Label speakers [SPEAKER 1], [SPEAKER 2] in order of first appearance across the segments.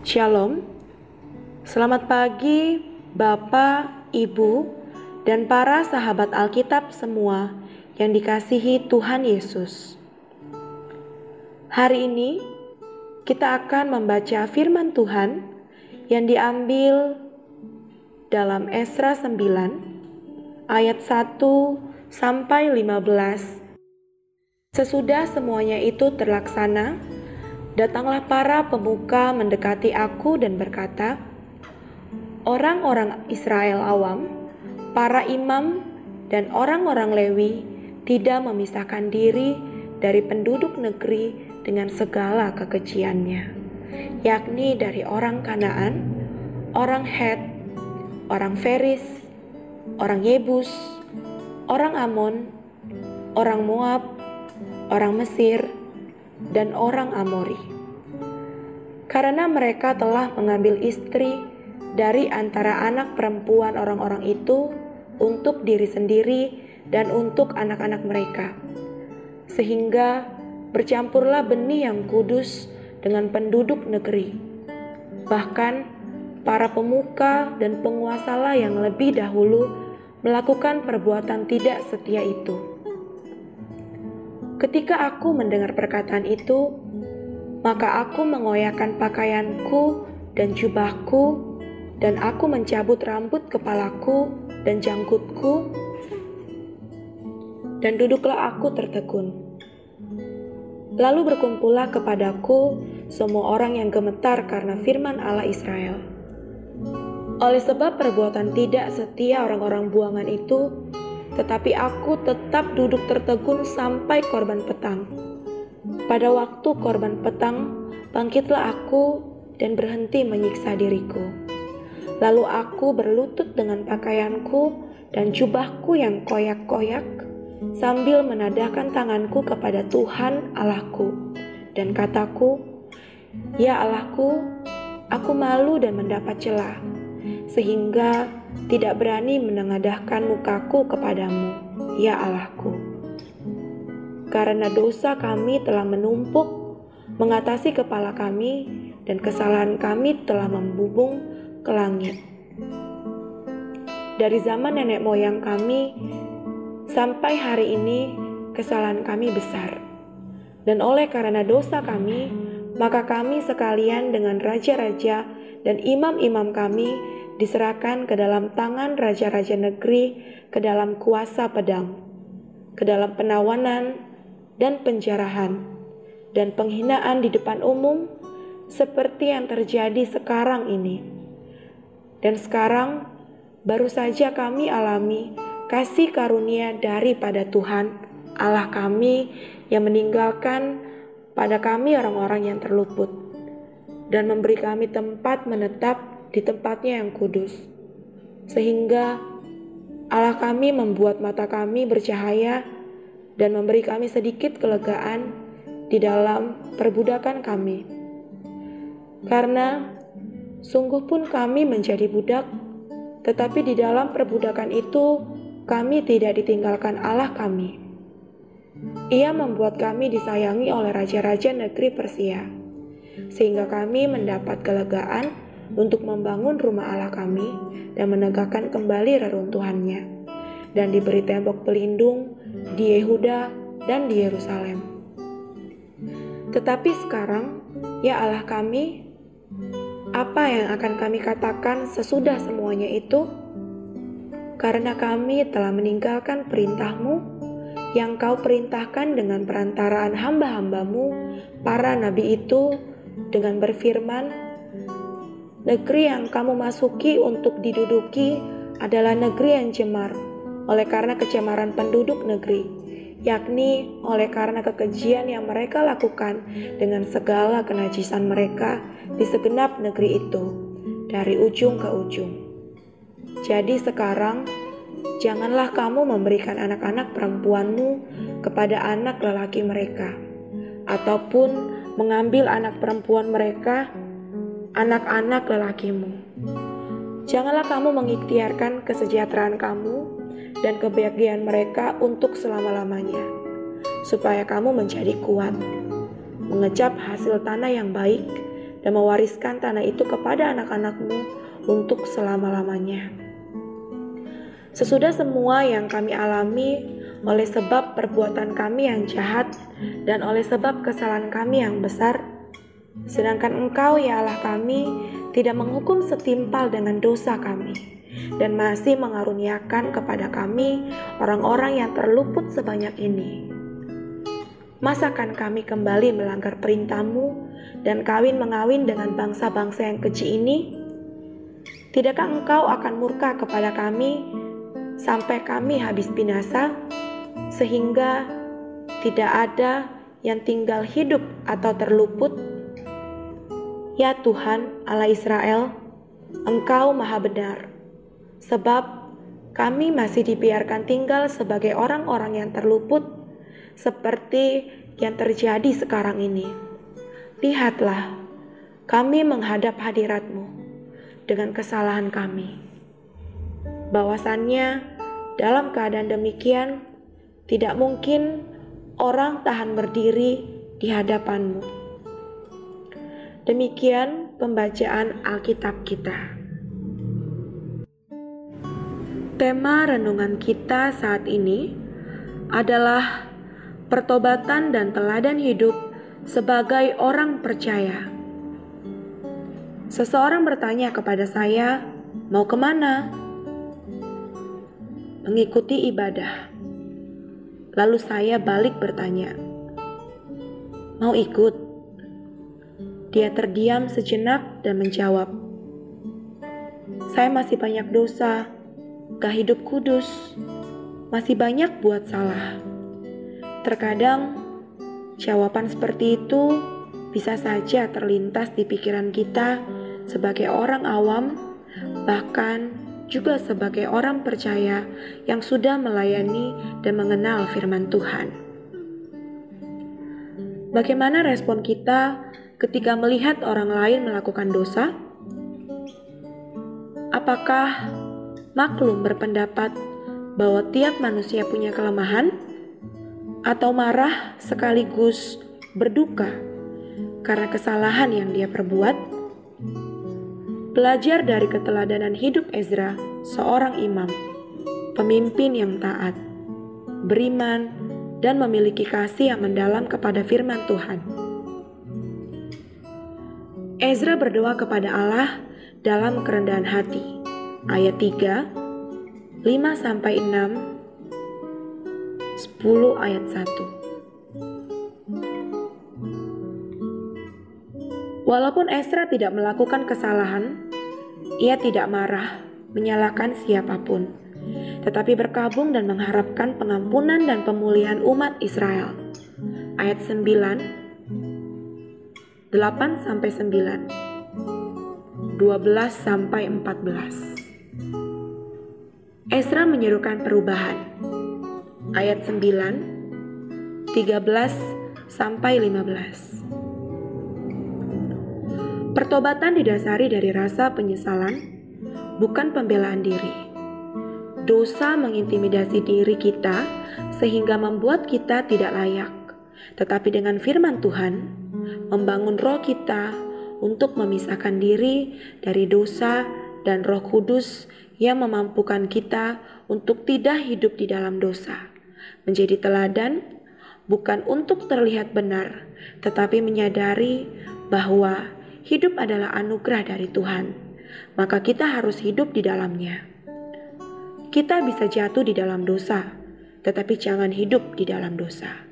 [SPEAKER 1] Shalom, selamat pagi Bapak, Ibu, dan para sahabat Alkitab semua yang dikasihi Tuhan Yesus. Hari ini kita akan membaca firman Tuhan yang diambil dalam Esra 9 ayat 1 sampai 15. Sesudah semuanya itu terlaksana, Datanglah para pemuka mendekati aku dan berkata, "Orang-orang Israel awam, para imam, dan orang-orang Lewi tidak memisahkan diri dari penduduk negeri dengan segala kekejiannya, yakni dari orang Kanaan, orang Het, orang Feris, orang Yebus, orang Amon, orang Moab, orang Mesir, dan orang Amori. Karena mereka telah mengambil istri dari antara anak perempuan orang-orang itu untuk diri sendiri dan untuk anak-anak mereka, sehingga bercampurlah benih yang kudus dengan penduduk negeri. Bahkan para pemuka dan penguasalah yang lebih dahulu melakukan perbuatan tidak setia itu. Ketika aku mendengar perkataan itu, maka aku mengoyakkan pakaianku dan jubahku, dan aku mencabut rambut kepalaku dan janggutku, dan duduklah aku tertegun. Lalu berkumpullah kepadaku semua orang yang gemetar karena firman Allah Israel. Oleh sebab perbuatan tidak setia orang-orang buangan itu, tetapi aku tetap duduk tertegun sampai korban petang. Pada waktu korban petang, bangkitlah aku dan berhenti menyiksa diriku. Lalu aku berlutut dengan pakaianku dan jubahku yang koyak-koyak, sambil menadahkan tanganku kepada Tuhan Allahku, dan kataku, "Ya Allahku, aku malu dan mendapat celah, sehingga tidak berani menengadahkan mukaku kepadamu, ya Allahku. Karena dosa kami telah menumpuk, mengatasi kepala kami, dan kesalahan kami telah membubung ke langit. Dari zaman nenek moyang kami sampai hari ini, kesalahan kami besar. Dan oleh karena dosa kami, maka kami sekalian dengan raja-raja dan imam-imam kami diserahkan ke dalam tangan raja-raja negeri, ke dalam kuasa pedang, ke dalam penawanan dan penjarahan, dan penghinaan di depan umum, seperti yang terjadi sekarang ini. Dan sekarang baru saja kami alami kasih karunia daripada Tuhan, Allah kami yang meninggalkan pada kami orang-orang yang terluput dan memberi kami tempat menetap di tempatnya yang kudus. Sehingga Allah kami membuat mata kami bercahaya dan memberi kami sedikit kelegaan di dalam perbudakan kami. Karena sungguh pun kami menjadi budak, tetapi di dalam perbudakan itu kami tidak ditinggalkan Allah kami. Ia membuat kami disayangi oleh raja-raja negeri Persia, sehingga kami mendapat kelegaan untuk membangun rumah Allah kami dan menegakkan kembali reruntuhannya, dan diberi tembok pelindung di Yehuda dan di Yerusalem. Tetapi sekarang, ya Allah kami, apa yang akan kami katakan sesudah semuanya itu? Karena kami telah meninggalkan perintahmu yang kau perintahkan dengan perantaraan hamba-hambamu, para nabi itu, dengan berfirman, Negeri yang kamu masuki untuk diduduki adalah negeri yang cemar, oleh karena kecemaran penduduk negeri, yakni oleh karena kekejian yang mereka lakukan dengan segala kenajisan mereka di segenap negeri itu, dari ujung ke ujung. Jadi sekarang, janganlah kamu memberikan anak-anak perempuanmu kepada anak lelaki mereka, ataupun mengambil anak perempuan mereka anak-anak lelakimu. Janganlah kamu mengikhtiarkan kesejahteraan kamu dan kebahagiaan mereka untuk selama-lamanya, supaya kamu menjadi kuat, mengecap hasil tanah yang baik, dan mewariskan tanah itu kepada anak-anakmu untuk selama-lamanya. Sesudah semua yang kami alami oleh sebab perbuatan kami yang jahat dan oleh sebab kesalahan kami yang besar, sedangkan Engkau, ya Allah kami, tidak menghukum setimpal dengan dosa kami dan masih mengaruniakan kepada kami orang-orang yang terluput sebanyak ini. Masakan kami kembali melanggar perintahmu dan kawin mengawin dengan bangsa-bangsa yang keji ini? Tidakkah engkau akan murka kepada kami sampai kami habis binasa, sehingga tidak ada yang tinggal hidup atau terluput? Ya Tuhan, Allah Israel, Engkau Maha Benar, sebab kami masih dibiarkan tinggal sebagai orang-orang yang terluput seperti yang terjadi sekarang ini. Lihatlah, kami menghadap hadiratmu dengan kesalahan kami. Bahwasannya, dalam keadaan demikian, tidak mungkin orang tahan berdiri di hadapanmu. Demikian pembacaan Alkitab kita. Tema renungan kita saat ini adalah pertobatan dan teladan hidup sebagai orang percaya. Seseorang bertanya kepada saya, "Mau ke mana?" Mengikuti ibadah. Lalu saya balik bertanya, "Mau ikut?" Dia terdiam sejenak dan menjawab, "Saya masih banyak dosa, gak hidup kudus, masih banyak buat salah." Terkadang jawaban seperti itu bisa saja terlintas di pikiran kita sebagai orang awam, bahkan juga sebagai orang percaya yang sudah melayani dan mengenal firman Tuhan. Bagaimana respon kita ketika melihat orang lain melakukan dosa? Apakah maklum berpendapat bahwa tiap manusia punya kelemahan? atau marah sekaligus berduka karena kesalahan yang dia perbuat? Belajar dari keteladanan hidup Ezra, seorang imam, pemimpin yang taat, beriman, dan memiliki kasih yang mendalam kepada firman Tuhan. Ezra berdoa kepada Allah dalam kerendahan hati. Ayat 3, 5 sampai 6 10 ayat 1. Walaupun Esra tidak melakukan kesalahan, ia tidak marah, menyalahkan siapa pun, tetapi berkabung dan mengharapkan pengampunan dan pemulihan umat Israel. Ayat 9 8 sampai 9 12 sampai 14 Esra menyerukan perubahan ayat 9, 13 sampai 15. Pertobatan didasari dari rasa penyesalan, bukan pembelaan diri. Dosa mengintimidasi diri kita sehingga membuat kita tidak layak. Tetapi dengan firman Tuhan, membangun roh kita untuk memisahkan diri dari dosa dan Roh Kudus yang memampukan kita untuk tidak hidup di dalam dosa menjadi teladan bukan untuk terlihat benar, tetapi menyadari bahwa hidup adalah anugerah dari Tuhan, maka kita harus hidup di dalamnya. Kita bisa jatuh di dalam dosa, tetapi jangan hidup di dalam dosa.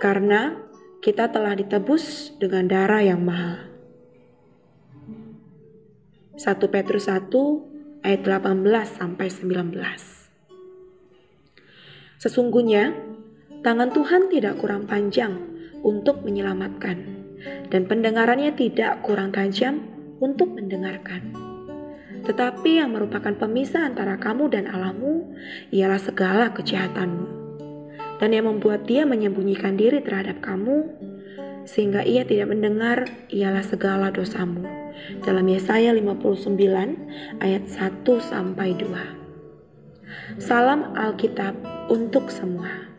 [SPEAKER 1] Karena kita telah ditebus dengan darah yang mahal. 1 Petrus 1 ayat 18 sampai 19. Sesungguhnya, tangan Tuhan tidak kurang panjang untuk menyelamatkan, dan pendengarannya tidak kurang tajam untuk mendengarkan. Tetapi yang merupakan pemisah antara kamu dan Allahmu ialah segala kejahatanmu, dan yang membuat dia menyembunyikan diri terhadap kamu, sehingga ia tidak mendengar ialah segala dosamu. Dalam Yesaya 59 ayat 1 sampai 2. Salam Alkitab untuk semua.